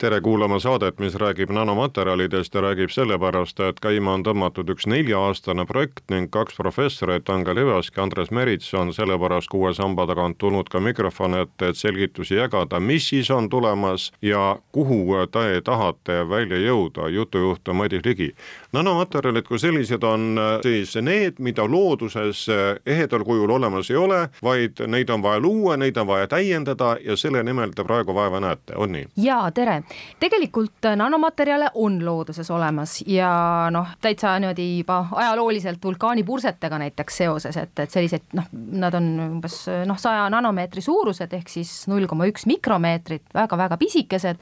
tere kuulama saadet, mis räägib nanomaterjalidest ja räägib sellepärast, et käima on tõmmatud üks nelja-aastane projekt ning kaks professorit, Angel Ivask ja Andres Merits on sellepärast kuue samba tagant tulnud ka mikrofoni ette, et selgitusi jagada, mis siis on tulemas ja kuhu te tahate välja jõuda, jutujuht on Madis Ligi. nanomaterjalid kui sellised on siis need, mida looduses ehedal kujul olemas ei ole, vaid neid on vaja luua, neid on vaja täiendada ja selle nimel te praegu vaeva näete, on nii? jaa, tere tegelikult äh, nanomaterjale on looduses olemas ja noh, täitsa niimoodi juba ajalooliselt vulkaanipursetega näiteks seoses, et, et sellised noh, nad on umbes noh, saja nanomeetri suurused ehk siis null koma üks mikromeetrit väga,, väga-väga pisikesed,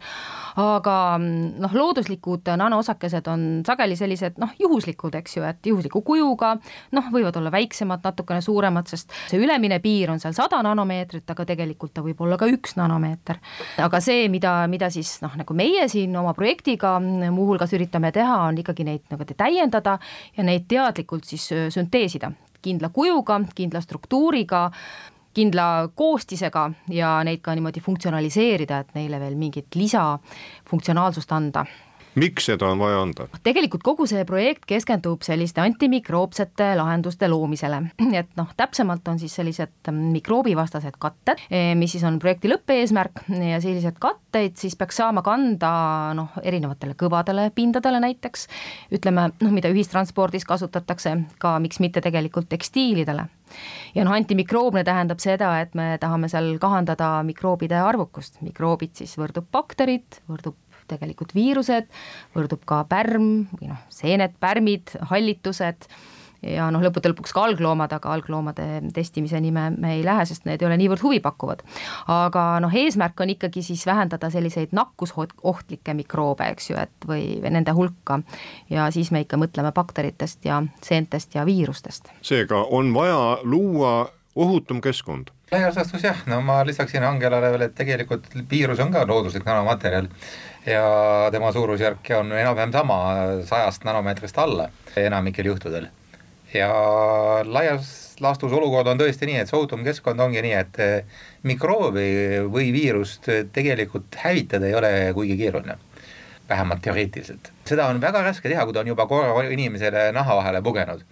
aga noh, looduslikud nanoosakesed on sageli sellised noh, juhuslikud, eks ju, et juhusliku kujuga, noh, võivad olla väiksemad, natukene suuremad, sest see ülemine piir on seal sada nanomeetrit, aga tegelikult ta võib olla ka üks nanomeeter. aga see, mida, mida siis noh, nagu meie siin oma projektiga muuhulgas üritame teha, on ikkagi neid nagu täiendada ja neid teadlikult siis sünteesida. Kindla kujuga, kindla struktuuriga, kindla koostisega ja neid ka niimoodi funktsionaliseerida, et neile veel mingit lisafunktsionaalsust anda miks seda on vaja anda? tegelikult kogu see projekt keskendub selliste antimikroopsete lahenduste loomisele, et noh, täpsemalt on siis sellised mikroobivastased katted, eh, mis siis on projekti lõppeesmärk ja sellised katteid siis peaks saama kanda noh, erinevatele kõvadele pindadele näiteks, ütleme noh, mida ühistranspordis kasutatakse, ka miks mitte tegelikult tekstiilidele. Ja noh, antimikroobne tähendab seda, et me tahame seal kahandada mikroobide arvukust, mikroobid siis võrdub bakterid, võrdub tegelikult viirused, võrdub ka pärm või noh, seened, pärmid, hallitused ja noh, lõppude lõpuks ka algloomad, aga algloomade testimiseni me, me ei lähe, sest need ei ole niivõrd huvipakkuvad. aga noh, eesmärk on ikkagi siis vähendada selliseid nakkusohtlikke mikroobe, eks ju, et või nende hulka ja siis me ikka mõtleme bakteritest ja seentest ja viirustest. seega on vaja luua ohutum keskkond laias laastus jah, no ma lisaksin Angelale veel, et tegelikult viirus on ka looduslik nanomaterjal ja tema suurusjärk on enam-vähem sama, sajast nanomeetrist alla enamikel juhtudel. ja laias laastus olukord on tõesti nii, et see ohutum keskkond ongi nii, et eh, mikroobi või viirust tegelikult hävitada ei ole kuigi keeruline vähemalt teoreetiliselt. seda on väga raske teha, kui ta on juba korra inimesele naha vahele pugenud.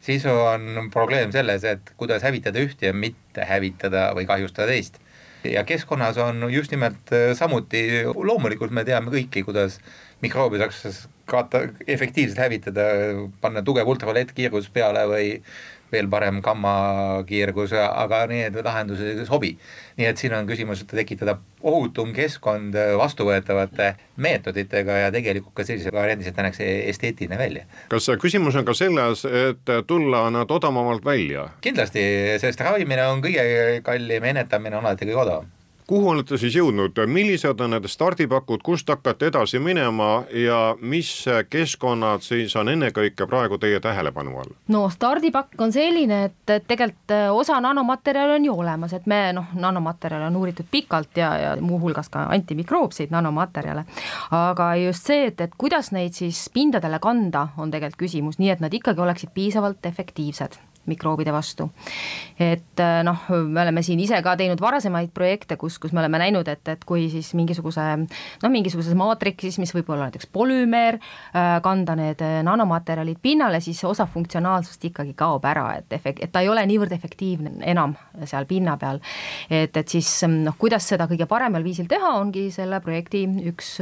siis on probleem selles, et kuidas hävitada ühte ja mitte hävitada või kahjustada teist ja keskkonnas on just nimelt äh, samuti, loomulikult me teame kõiki, kuidas mikroobi saaks kaata, efektiivselt hävitada, panna tugev ultraviolettkiirgus peale või veel parem gammakiirgus, aga need lahendused ei sobi. nii et siin on küsimus, et tekitada ohutum keskkond vastuvõetavate meetoditega ja tegelikult ka sellises variandis, et ta näeks esteetiline välja. kas küsimus on ka selles, et tulla nad odavamalt välja? kindlasti, sest ravimine on kõige kallim, ennetamine on alati kõige odavam kuhu olete siis jõudnud, millised on need stardipakud, kust hakkate edasi minema ja mis keskkonnad siis on ennekõike praegu teie tähelepanu all? no stardipakk on selline, et, tegelikult äh, osa nanomaterjale on ju olemas, et me noh, nanomaterjale on uuritud pikalt ja, ja muuhulgas ka antimikroopseid nanomaterjale. aga just see, et, et kuidas neid siis pindadele kanda, on tegelikult küsimus, nii et nad ikkagi oleksid piisavalt efektiivsed mikroobide vastu. et äh, noh, me oleme siin ise ka teinud varasemaid projekte, kus, kus me oleme näinud, et, et kui siis mingisuguse noh, mingisuguses maatriksis, mis võib olla näiteks polümeer, äh, kanda need äh, nanomaterjalid pinnale, siis osa funktsionaalsust ikkagi kaob ära, et efekt, et ta ei ole niivõrd efektiivne enam seal pinna peal. et, et siis noh, kuidas seda kõige paremal viisil teha, ongi selle projekti üks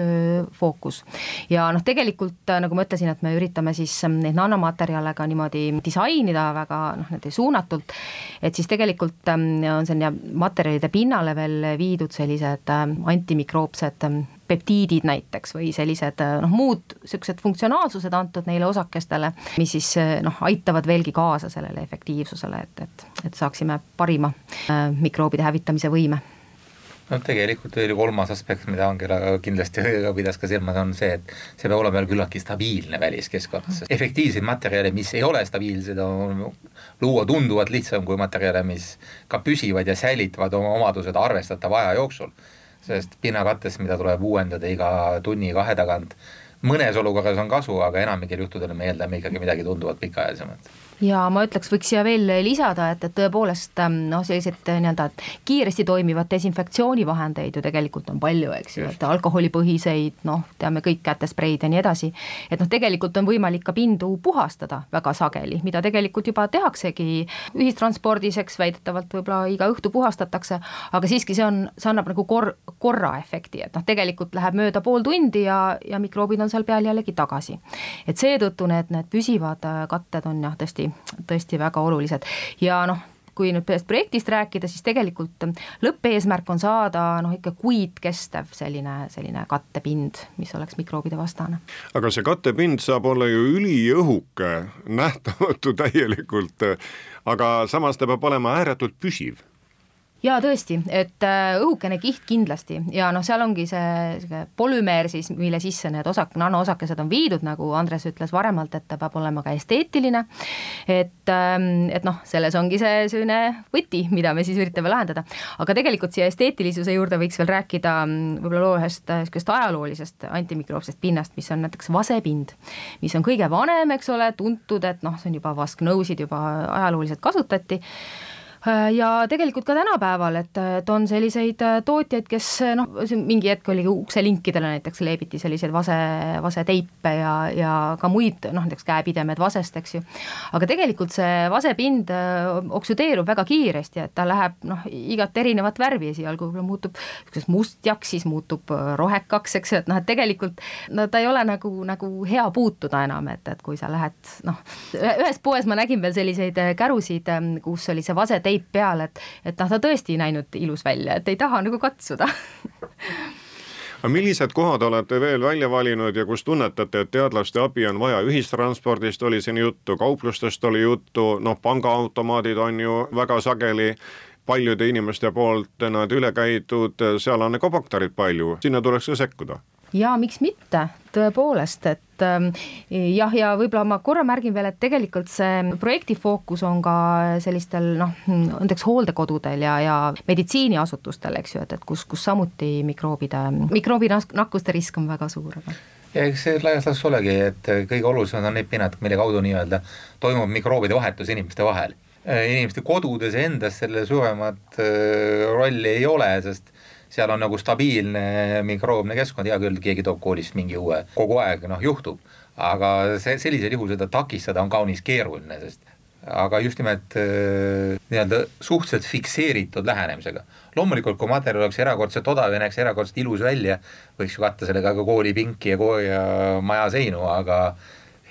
fookus. ja noh, tegelikult nagu ma ütlesin, et me üritame siis neid nanomaterjale ka niimoodi disainida väga noh, niimoodi suunatult, et siis tegelikult ähm, on sinna materjalide pinnale veel viidud sellised ähm, antimikroopsed ähm, peptiidid näiteks või sellised äh, noh, muud niisugused funktsionaalsused antud neile osakestele, mis siis äh, noh, aitavad veelgi kaasa sellele efektiivsusele, et, et, et saaksime parima äh, mikroobide hävitamise võime no tegelikult veel kolmas aspekt, mida Angela kindlasti pidas ka silmas, on see, et see peab olema küllaltki stabiilne väliskeskkond, sest efektiivseid materjale, mis ei ole stabiilsed, on luua tunduvalt lihtsam kui materjale, mis ka püsivad ja säilitavad oma omadused arvestatava aja jooksul. sest pinnakattes, mida tuleb uuendada iga tunni-kahe tagant, mõnes olukorras on kasu, aga enamikel juhtudel me eeldame ikkagi midagi tunduvalt pikaajalisemat ja ma ütleks, võiks siia veel lisada, et, et tõepoolest ähm, noh, selliseid äh, nii-öelda kiiresti toimivat desinfektsioonivahendeid ju tegelikult on palju, eks ju, et alkoholipõhiseid, noh, teame kõik kätespreid ja nii edasi. et noh, tegelikult on võimalik ka pindu puhastada väga sageli, mida tegelikult juba tehaksegi ühistranspordis, eks väidetavalt võib-olla iga õhtu puhastatakse, aga siiski see on, see annab nagu kor-, korra efekti, et noh, tegelikult läheb mööda pool tundi ja, ja mikroobid on seal peal jällegi tagasi. et seetõttu need, need püsivad äh, katted on jah, tõesti tõesti väga olulised. Ja noh, kui nüüd sellest projektist rääkida, siis tegelikult lõppeesmärk on saada noh, ikka kuid kestev selline, selline kattepind, mis oleks mikroobide vastane. aga see kattepind saab olla ju üliõhuke, nähtamatu täielikult, aga samas ta peab olema ääretult püsiv jaa, tõesti, et äh, õhukene kiht kindlasti ja noh, seal ongi see, polümeer siis, mille sisse need osak-, nanoosakesed on viidud, nagu Andres ütles varemalt, et ta peab olema ka esteetiline. et, ähm, et noh, selles ongi see selline võti, mida me siis üritame lahendada. aga tegelikult siia esteetilisuse juurde võiks veel rääkida mm, võib-olla loo ühest niisugust ajaloolisest antimikroopsest pinnast, mis on näiteks vasepind, mis on kõige vanem, eks ole, tuntud, et noh, see on juba vasknõusid juba ajalooliselt kasutati ja tegelikult ka tänapäeval, et, et on selliseid äh, tootjaid, kes noh, mingi hetk oli ukselinkidele näiteks leebiti selliseid vase, vaseteipe ja, ja ka muid noh, näiteks käepidemed vasest, eks ju. aga tegelikult see vasepind äh, oksüdeerub väga kiiresti, et ta läheb noh, igat erinevat värvi, esialgu võib-olla muutub niisugusest mustjaks, siis muutub rohekaks, eks ju, et noh, et tegelikult no ta ei ole nagu, nagu hea puutuda enam, et, et kui sa lähed noh, ühes poes ma nägin veel selliseid kärusid, kus oli see vaseteip teip peal, et, et noh, ta tõesti ei näinud ilus välja, et ei taha nagu katsuda aga millised kohad olete veel välja valinud ja kus tunnetate, et teadlaste abi on vaja, ühistranspordist oli siin juttu, kauplustest oli juttu, noh, pangaautomaadid on ju väga sageli paljude inimeste poolt nad üle käidud, seal on ka bakterid palju, sinna tuleks ka sekkuda ja miks mitte, tõepoolest, et ähm, jah, ja võib-olla ma korra märgin veel, et tegelikult see projekti fookus on ka sellistel noh, näiteks hooldekodudel ja, ja meditsiiniasutustel, eks ju, et, et kus, kus samuti mikroobide, mikroobinakkuste risk on väga suur, ja eks see laias laastus olegi, et kõige olulisemad on need pinnad, mille kaudu nii-öelda toimub mikroobide vahetus inimeste vahel. inimeste kodudes endas sellel suuremat äh, rolli ei ole, sest seal on nagu stabiilne mikroobne keskkond, hea küll, keegi toob koolist mingi uue, kogu aeg noh, juhtub, aga see, sellisel juhul seda takistada on kaunis keeruline, sest aga just nimelt äh, nii-öelda suhteliselt fikseeritud lähenemisega. loomulikult, kui materjal oleks erakordselt odav ja näeks erakordselt ilus välja, võiks ju katta sellega ka koolipinki ja, ja maja seinu, aga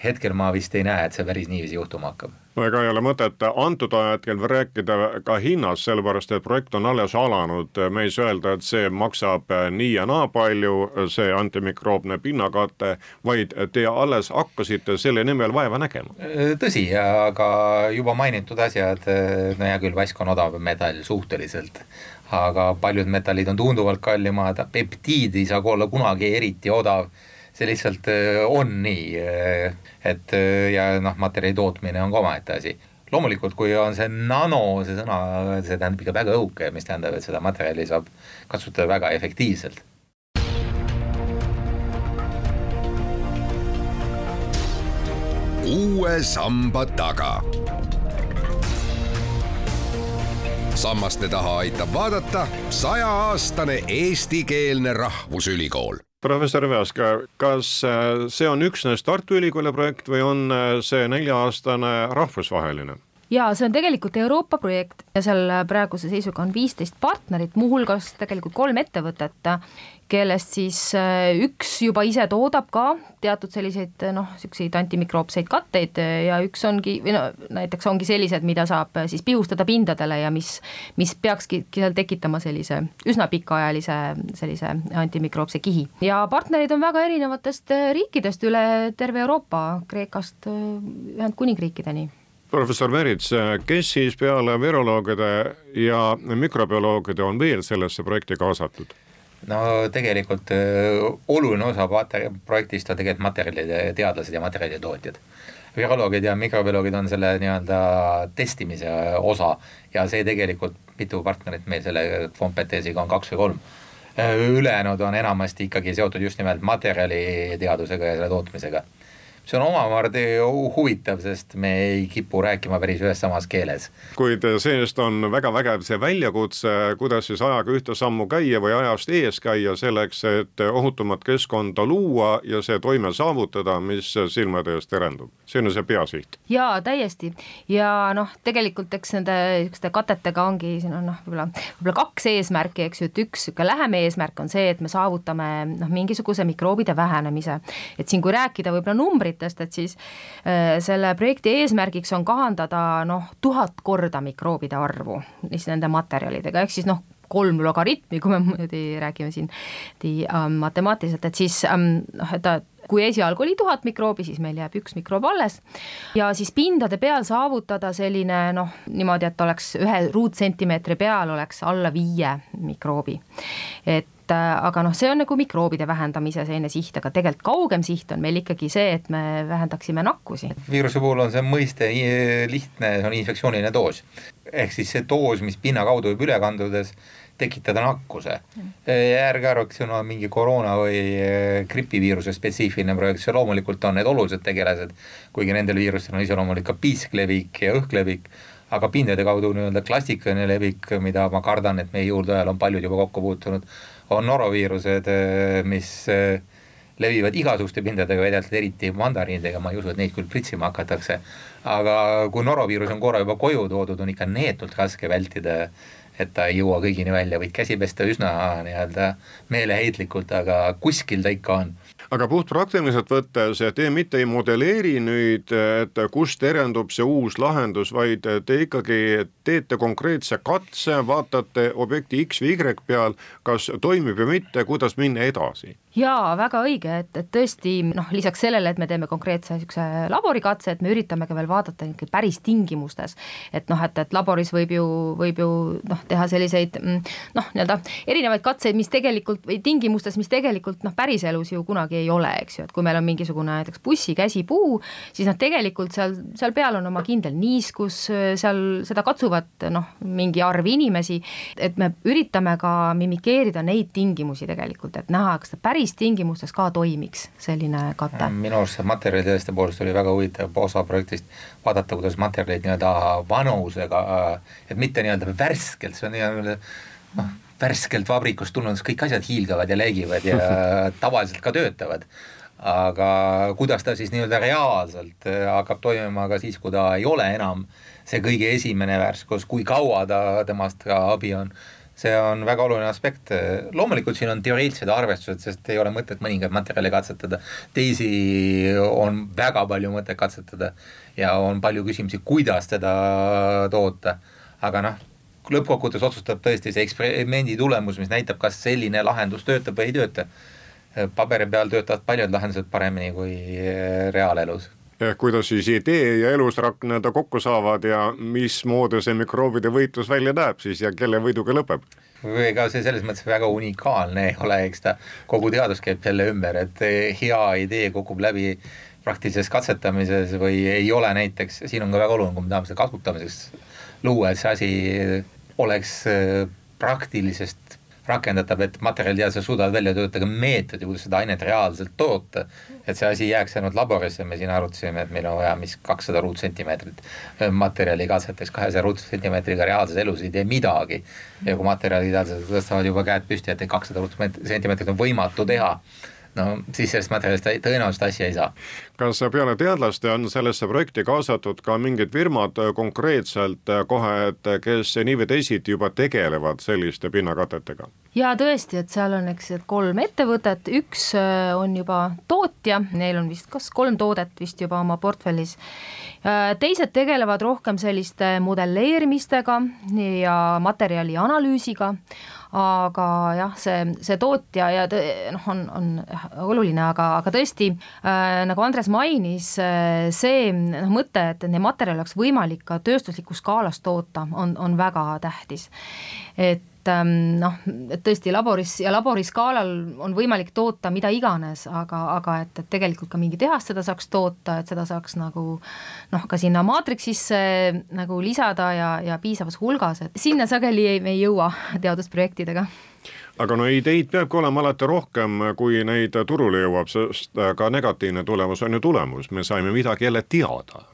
hetkel ma vist ei näe, et see päris niiviisi juhtuma hakkab. No ega ei ole mõtet antud ajahetkel rääkida ka hinnast, sellepärast et projekt on alles alanud, me ei saa öelda, et see maksab nii ja naa palju, see antimikroobne pinnakate, vaid te alles hakkasite selle nimel vaeva nägema. tõsi, aga juba mainitud asjad, no hea küll, vask on odav metall suhteliselt, aga paljud metallid on tunduvalt kallimad, peptiid ei saa olla kunagi eriti odav see lihtsalt äh, on nii, äh, et äh, ja noh, materjali tootmine on ka omaette asi loomulikult, kui on see nano, see sõna, see tähendab ikka väga õhuke, mis tähendab, et seda materjali saab kasutada väga efektiivselt. uue samba taga. sammaste taha aitab vaadata sajaaastane eestikeelne rahvusülikool professor Veask, kas äh, see on üksnes Tartu Ülikooli projekt või on äh, see nelja-aastane rahvusvaheline? Jaa, see on tegelikult Euroopa projekt ja seal praeguse seisuga on viisteist partnerit, muuhulgas tegelikult kolm ettevõtet, kellest siis äh, üks juba ise toodab ka teatud selliseid noh, niisuguseid antimikroopseid katteid ja üks ongi, või no näiteks ongi sellised, mida saab siis pihustada pindadele ja mis, mis peakski seal tekitama sellise üsna pikaajalise sellise antimikroopse kihi. ja partnerid on väga erinevatest riikidest üle terve Euroopa, Kreekast Ühendkuningriikideni professor Merits, kes siis peale viroloogide ja mikrobioloogide on veel sellesse projekti kaasatud? no tegelikult öö, oluline osa projektist on tegelikult materjalide teadlased ja materjalide tootjad. viroloogid ja mikrobioloogid on selle nii-öelda testimise osa ja see tegelikult, mitu partnerit meil selle kompetentsiga on, kaks või kolm. ülejäänud on enamasti ikkagi seotud just nimelt materjaliteadusega ja selle tootmisega see on omamoodi huvitav, sest me ei kipu rääkima päris ühes samas keeles. kuid see-eest on väga vägev see väljakutse, kuidas siis ajaga ühte sammu käia või ajast ees käia selleks, et ohutumat keskkonda luua ja see toime saavutada, mis silmade eest terendub. see on see peasiht. jaa, täiesti ja noh, tegelikult eks nende niisuguste katetega ongi, siin on noh, võib-olla, võib-olla kaks eesmärki, eks ju, et üks niisugune lähem eesmärk on see, et me saavutame noh, mingisuguse mikroobide vähenemise. et siin, kui rääkida võib-olla numbritest, numbritest, et siis äh, selle projekti eesmärgiks on kahandada noh, tuhat korda mikroobide arvu siis nende materjalidega, ehk siis noh, kolm logaritmi, kui me muidugi räägime siin ähm, matemaatiliselt, et siis ähm, noh, et ta kui esialgu oli tuhat mikroobi, siis meil jääb üks mikroob alles ja siis pindade peal saavutada selline noh, niimoodi, et oleks ühe ruutsentimeetri peal oleks alla viie mikroobi. et äh, aga noh, see on nagu mikroobide vähendamise selline siht, aga tegelikult kaugem siht on meil ikkagi see, et me vähendaksime nakkusi. viiruse puhul on see mõiste lihtne, see on infektsiooniline doos. ehk siis see doos, mis pinna kaudu võib üle kandudes tekitada nakkuse. ärge arvake, see on mingi koroona või äh, gripiviiruse spetsiifiline projekt, see loomulikult on need olulised tegelased, kuigi nendel viirustel on iseloomulik ka piisklevik ja õhklevik, aga pindade kaudu nii-öelda klassikaline levik, mida ma kardan, et meie juurdeajal on paljud juba kokku puutunud, on noroviirused, äh, mis äh, levivad igasuguste pindadega, vedelt eriti mandariinidega, ma ei usu, et neid küll pritsima hakatakse. aga kui noroviirus on korra juba koju toodud, on ikka neetult raske vältida, et ta ei jõua kõigini välja, võid käsi pesta üsna nii-öelda meeleheitlikult, aga kuskil ta ikka on. Aga puhtpraktiliselt võttes te mitte ei modelleeri nüüd, et kust terendub see uus lahendus, vaid te ikkagi teete konkreetse katse, vaatate objekti X või Y peal, kas toimib või mitte, kuidas minna edasi jaa, väga õige, et, et tõesti noh, lisaks sellele, et me teeme konkreetse niisuguse laborikatse, et me üritame ka veel vaadata ikkagi päris tingimustes. et noh, et, et laboris võib ju, võib ju noh, teha selliseid mm, noh, nii-öelda erinevaid katseid, mis tegelikult või tingimustes, mis tegelikult noh, päriselus ju kunagi ei ole, eks ju, et kui meil on mingisugune näiteks bussi käsipuu, siis noh, tegelikult seal, seal peal on oma kindel niiskus, seal seda katsuvad noh, mingi arv inimesi, et me üritame ka mimikeerida neid tingimusi tegelikult, et näha, kas ta päris päris tingimustes ka toimiks selline kate? minu arust see materjaliteadlaste poolest oli väga huvitav osa projektist vaadata, kuidas materjalid nii-öelda vanusega, et mitte nii-öelda värskelt, see on nii-öelda noh, värskelt vabrikust tulnud, kõik asjad hiilgavad ja leegivad ja tavaliselt ka töötavad aga kuidas ta siis nii-öelda reaalselt äh, hakkab toimima ka siis, kui ta ei ole enam see kõige esimene värskus, kui kaua ta temast ka abi on see on väga oluline aspekt, loomulikult siin on teoreetilised arvestused, sest ei ole mõtet mõningaid materjale katsetada, teisi on väga palju mõtet katsetada ja on palju küsimusi, kuidas teda toota, aga noh, lõppkokkuvõttes otsustab tõesti see eksperimendi tulemus, mis näitab, kas selline lahendus töötab või ei tööta. paberi peal töötavad paljud lahendused paremini kui reaalelus kuidas siis idee ja elusrakk nii-öelda kokku saavad ja mismoodi see mikroobide võitlus välja näeb siis ja kelle võiduga lõpeb? ega see selles mõttes väga unikaalne ei ole, eks ta, kogu teadus käib selle ümber, et hea idee kukub läbi praktilises katsetamises või ei ole näiteks, siin on ka väga oluline, kui me tahame seda kasutamiseks luua, et see asi oleks praktilisest rakendatav, et materjaliteadlased suudavad välja töötada meetodi, kuidas seda ainet reaalselt toota. et see asi jääks ainult laborisse, me siin arutasime, et meil on vaja, mis kakssada ruutsentimeetrit materjali katseteks, kahesaja ruutsentimeetriga reaalses elus ei tee midagi. ja kui materjaliteadlased tõstavad juba käed püsti, et kakssada ruutsentimeetrit on võimatu teha no siis sellest materjalist tõenäoliselt asja ei saa. kas peale teadlaste on sellesse projekti kaasatud ka mingid firmad konkreetselt kohe, et kes nii või teisiti juba tegelevad selliste pinnakatetega? ja tõesti, et seal on, eks, et kolm ettevõtet, üks äh, on juba tootja, neil on vist kas kolm toodet vist juba oma portfellis. Äh, teised tegelevad rohkem selliste modelleerimistega ja materjali analüüsiga aga jah, see, see tootja ja noh, on, on oluline, aga, aga tõesti äh, nagu Andres mainis, äh, see noh, mõte, et neid materjale oleks võimalik ka tööstuslikus skaalas toota, on, on väga tähtis. et ähm, noh, et tõesti laboris ja laboriskaalal on võimalik toota mida iganes, aga, aga et, et tegelikult ka mingi tehas seda saaks toota, et seda saaks nagu noh, ka sinna maatriksisse nagu lisada ja, ja piisavas hulgas, et sinna sageli ei, me ei jõua teadusprojektidega aga no ideid peabki olema alati rohkem, kui neid turule jõuab, sest ka negatiivne tulemus on ju tulemus, me saime midagi jälle teada.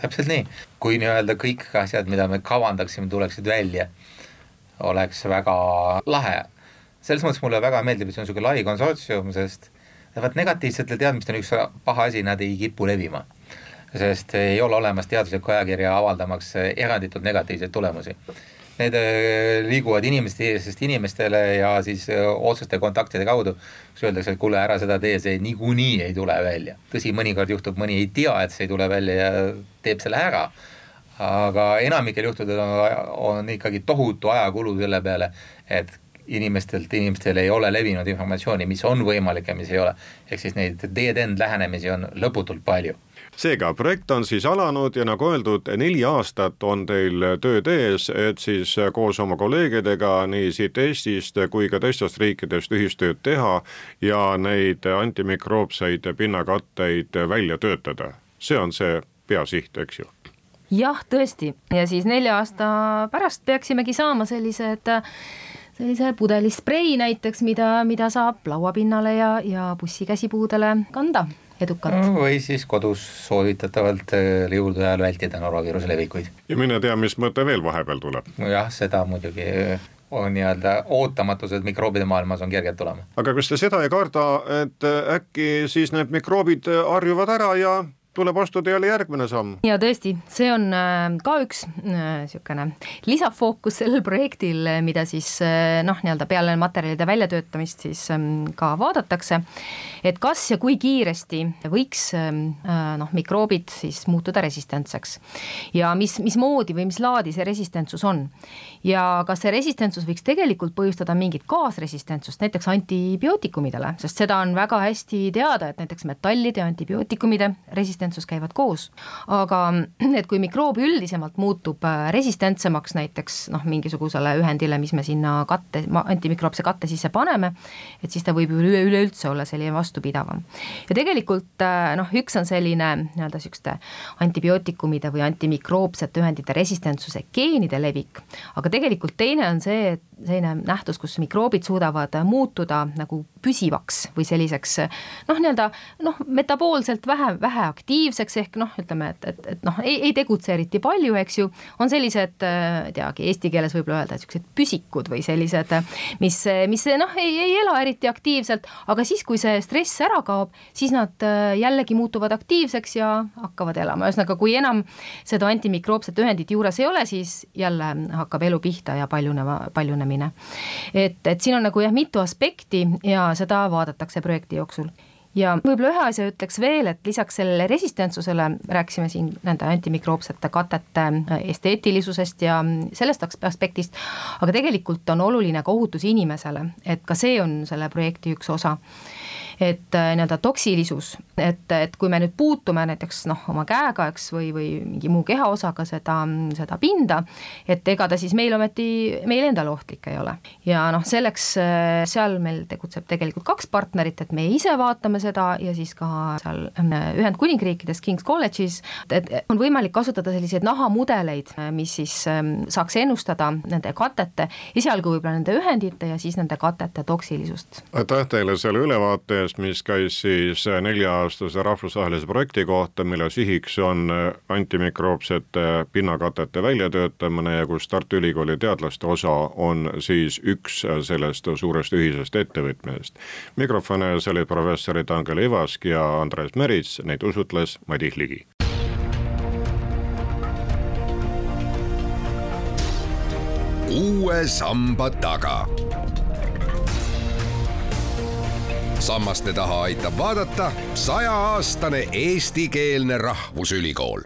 täpselt nii, kui nii-öelda kõik asjad, mida me kavandaksime, tuleksid välja, oleks väga lahe. selles mõttes mulle väga meeldib, et see on niisugune lai konsortsium, sest vaat negatiivsetel teadmistel on üks paha asi, nad ei kipu levima. sest ei ole olemas teaduslikku ajakirja avaldamaks eranditult negatiivseid tulemusi need äh, liiguvad inimestest inimestele ja siis äh, otseste kontaktide kaudu, kus öeldakse, et kuule, ära seda tee, see niikuinii ei tule välja. tõsi, mõnikord juhtub, mõni ei tea, et see ei tule välja ja teeb selle ära. Aga enamikel juhtudel on, on ikkagi tohutu ajakulu selle peale, et inimestelt inimestele ei ole levinud informatsiooni, mis on võimalik ja mis ei ole. ehk siis neid dead-end lähenemisi on lõputult palju seega projekt on siis alanud ja nagu öeldud, neli aastat on teil tööd ees, et siis koos oma kolleegidega nii siit Eestist kui ka teistest riikidest ühistööd teha ja neid antimikroopseid pinnakatteid välja töötada. see on see peasiht, eks ju? Jah, tõesti ja siis nelja aasta pärast peaksimegi saama sellised sellise pudeli sprei näiteks, mida, mida saab lauapinnale ja, ja bussikäsipuudele kanda edukalt. või siis kodus soovitatavalt äh, jõulude ajal vältida noroviiruse levikuid. ja mine tea, mis mõte veel vahepeal tuleb. jah, seda muidugi äh, on nii-öelda ootamatused mikroobide maailmas on kerged tulema. aga kas te seda ei karda, et äh, äkki siis need mikroobid harjuvad ära ja tuleb astuda jälle järgmine samm. ja tõesti, see on äh, ka üks niisugune äh, lisafookus sellel projektil, mida siis äh, noh, nii-öelda peale materjalide väljatöötamist siis ähm, ka vaadatakse, et kas ja kui kiiresti võiks ähm, noh, mikroobid siis muutuda resistentseks ja mis, mismoodi või mis laadi see resistentsus on. ja kas see resistentsus võiks tegelikult põhjustada mingit kaasresistentsust, näiteks antibiootikumidele, sest seda on väga hästi teada, et näiteks metallide ja antibiootikumide resistentsus resistentsus käivad koos. aga et kui mikroob üldisemalt muutub äh, resistentsemaks näiteks noh, mingisugusele ühendile, mis me sinna katte, antimikroopse katte sisse paneme, et siis ta võib üle, üleüldse olla selline vastupidavam. ja tegelikult äh, noh, üks on selline nii-öelda niisuguste antibiootikumide või antimikroopsete ühendite resistentsuse geenide levik, aga tegelikult teine on see, et selline nähtus, kus mikroobid suudavad muutuda nagu püsivaks või selliseks noh, nii-öelda noh, metaboolselt vähe, väheaktiivseks ehk noh, ütleme, et, et, et noh, ei, ei tegutse eriti palju, eks ju, on sellised, ei teagi, eesti keeles võib-olla öelda, niisugused püsikud või sellised, mis, mis noh, ei, ei ela eriti aktiivselt, aga siis, kui see stress ära kaob, siis nad jällegi muutuvad aktiivseks ja hakkavad elama, ühesõnaga, kui enam seda antimikroopset ühendit juures ei ole, siis jälle hakkab elu pihta ja paljunema, paljunemine. et, et siin on nagu jah, mitu aspekti ja seda vaadatakse projekti jooksul ja võib-olla ühe asja ütleks veel, et lisaks sellele resistentsusele rääkisime siin nende antimikroopsete katete esteetilisusest ja sellest aspektist, aga tegelikult on oluline ka ohutus inimesele, et ka see on selle projekti üks osa et äh, nii-öelda toksilisus, et, et kui me nüüd puutume näiteks noh, oma käega, eks, või, või mingi muu kehaosaga seda, seda pinda, et ega ta siis meil ometi, meil endal ohtlik ei ole. ja noh, selleks äh, seal meil tegutseb tegelikult kaks partnerit, et me ise vaatame seda ja siis ka seal äh, Ühendkuningriikides King's College'is, et on võimalik kasutada selliseid nahamudeleid, mis siis ähm, saaks ennustada nende katete, esialgu võib-olla nende ühendite ja siis nende katete toksilisust. aitäh teile selle ülevaate eest mis käis siis nelja-aastase rahvusvahelise projekti kohta, mille sihiks on antimikroopsete pinnakatete väljatöötamine ja kus Tartu Ülikooli teadlaste osa on siis üks sellest suurest ühisest ettevõtmisest. mikrofoni ees olid professorid Angel Ivask ja Andres Merits, neid usutles Madis Ligi. uue samba taga sammaste taha aitab vaadata sajaaastane eestikeelne rahvusülikool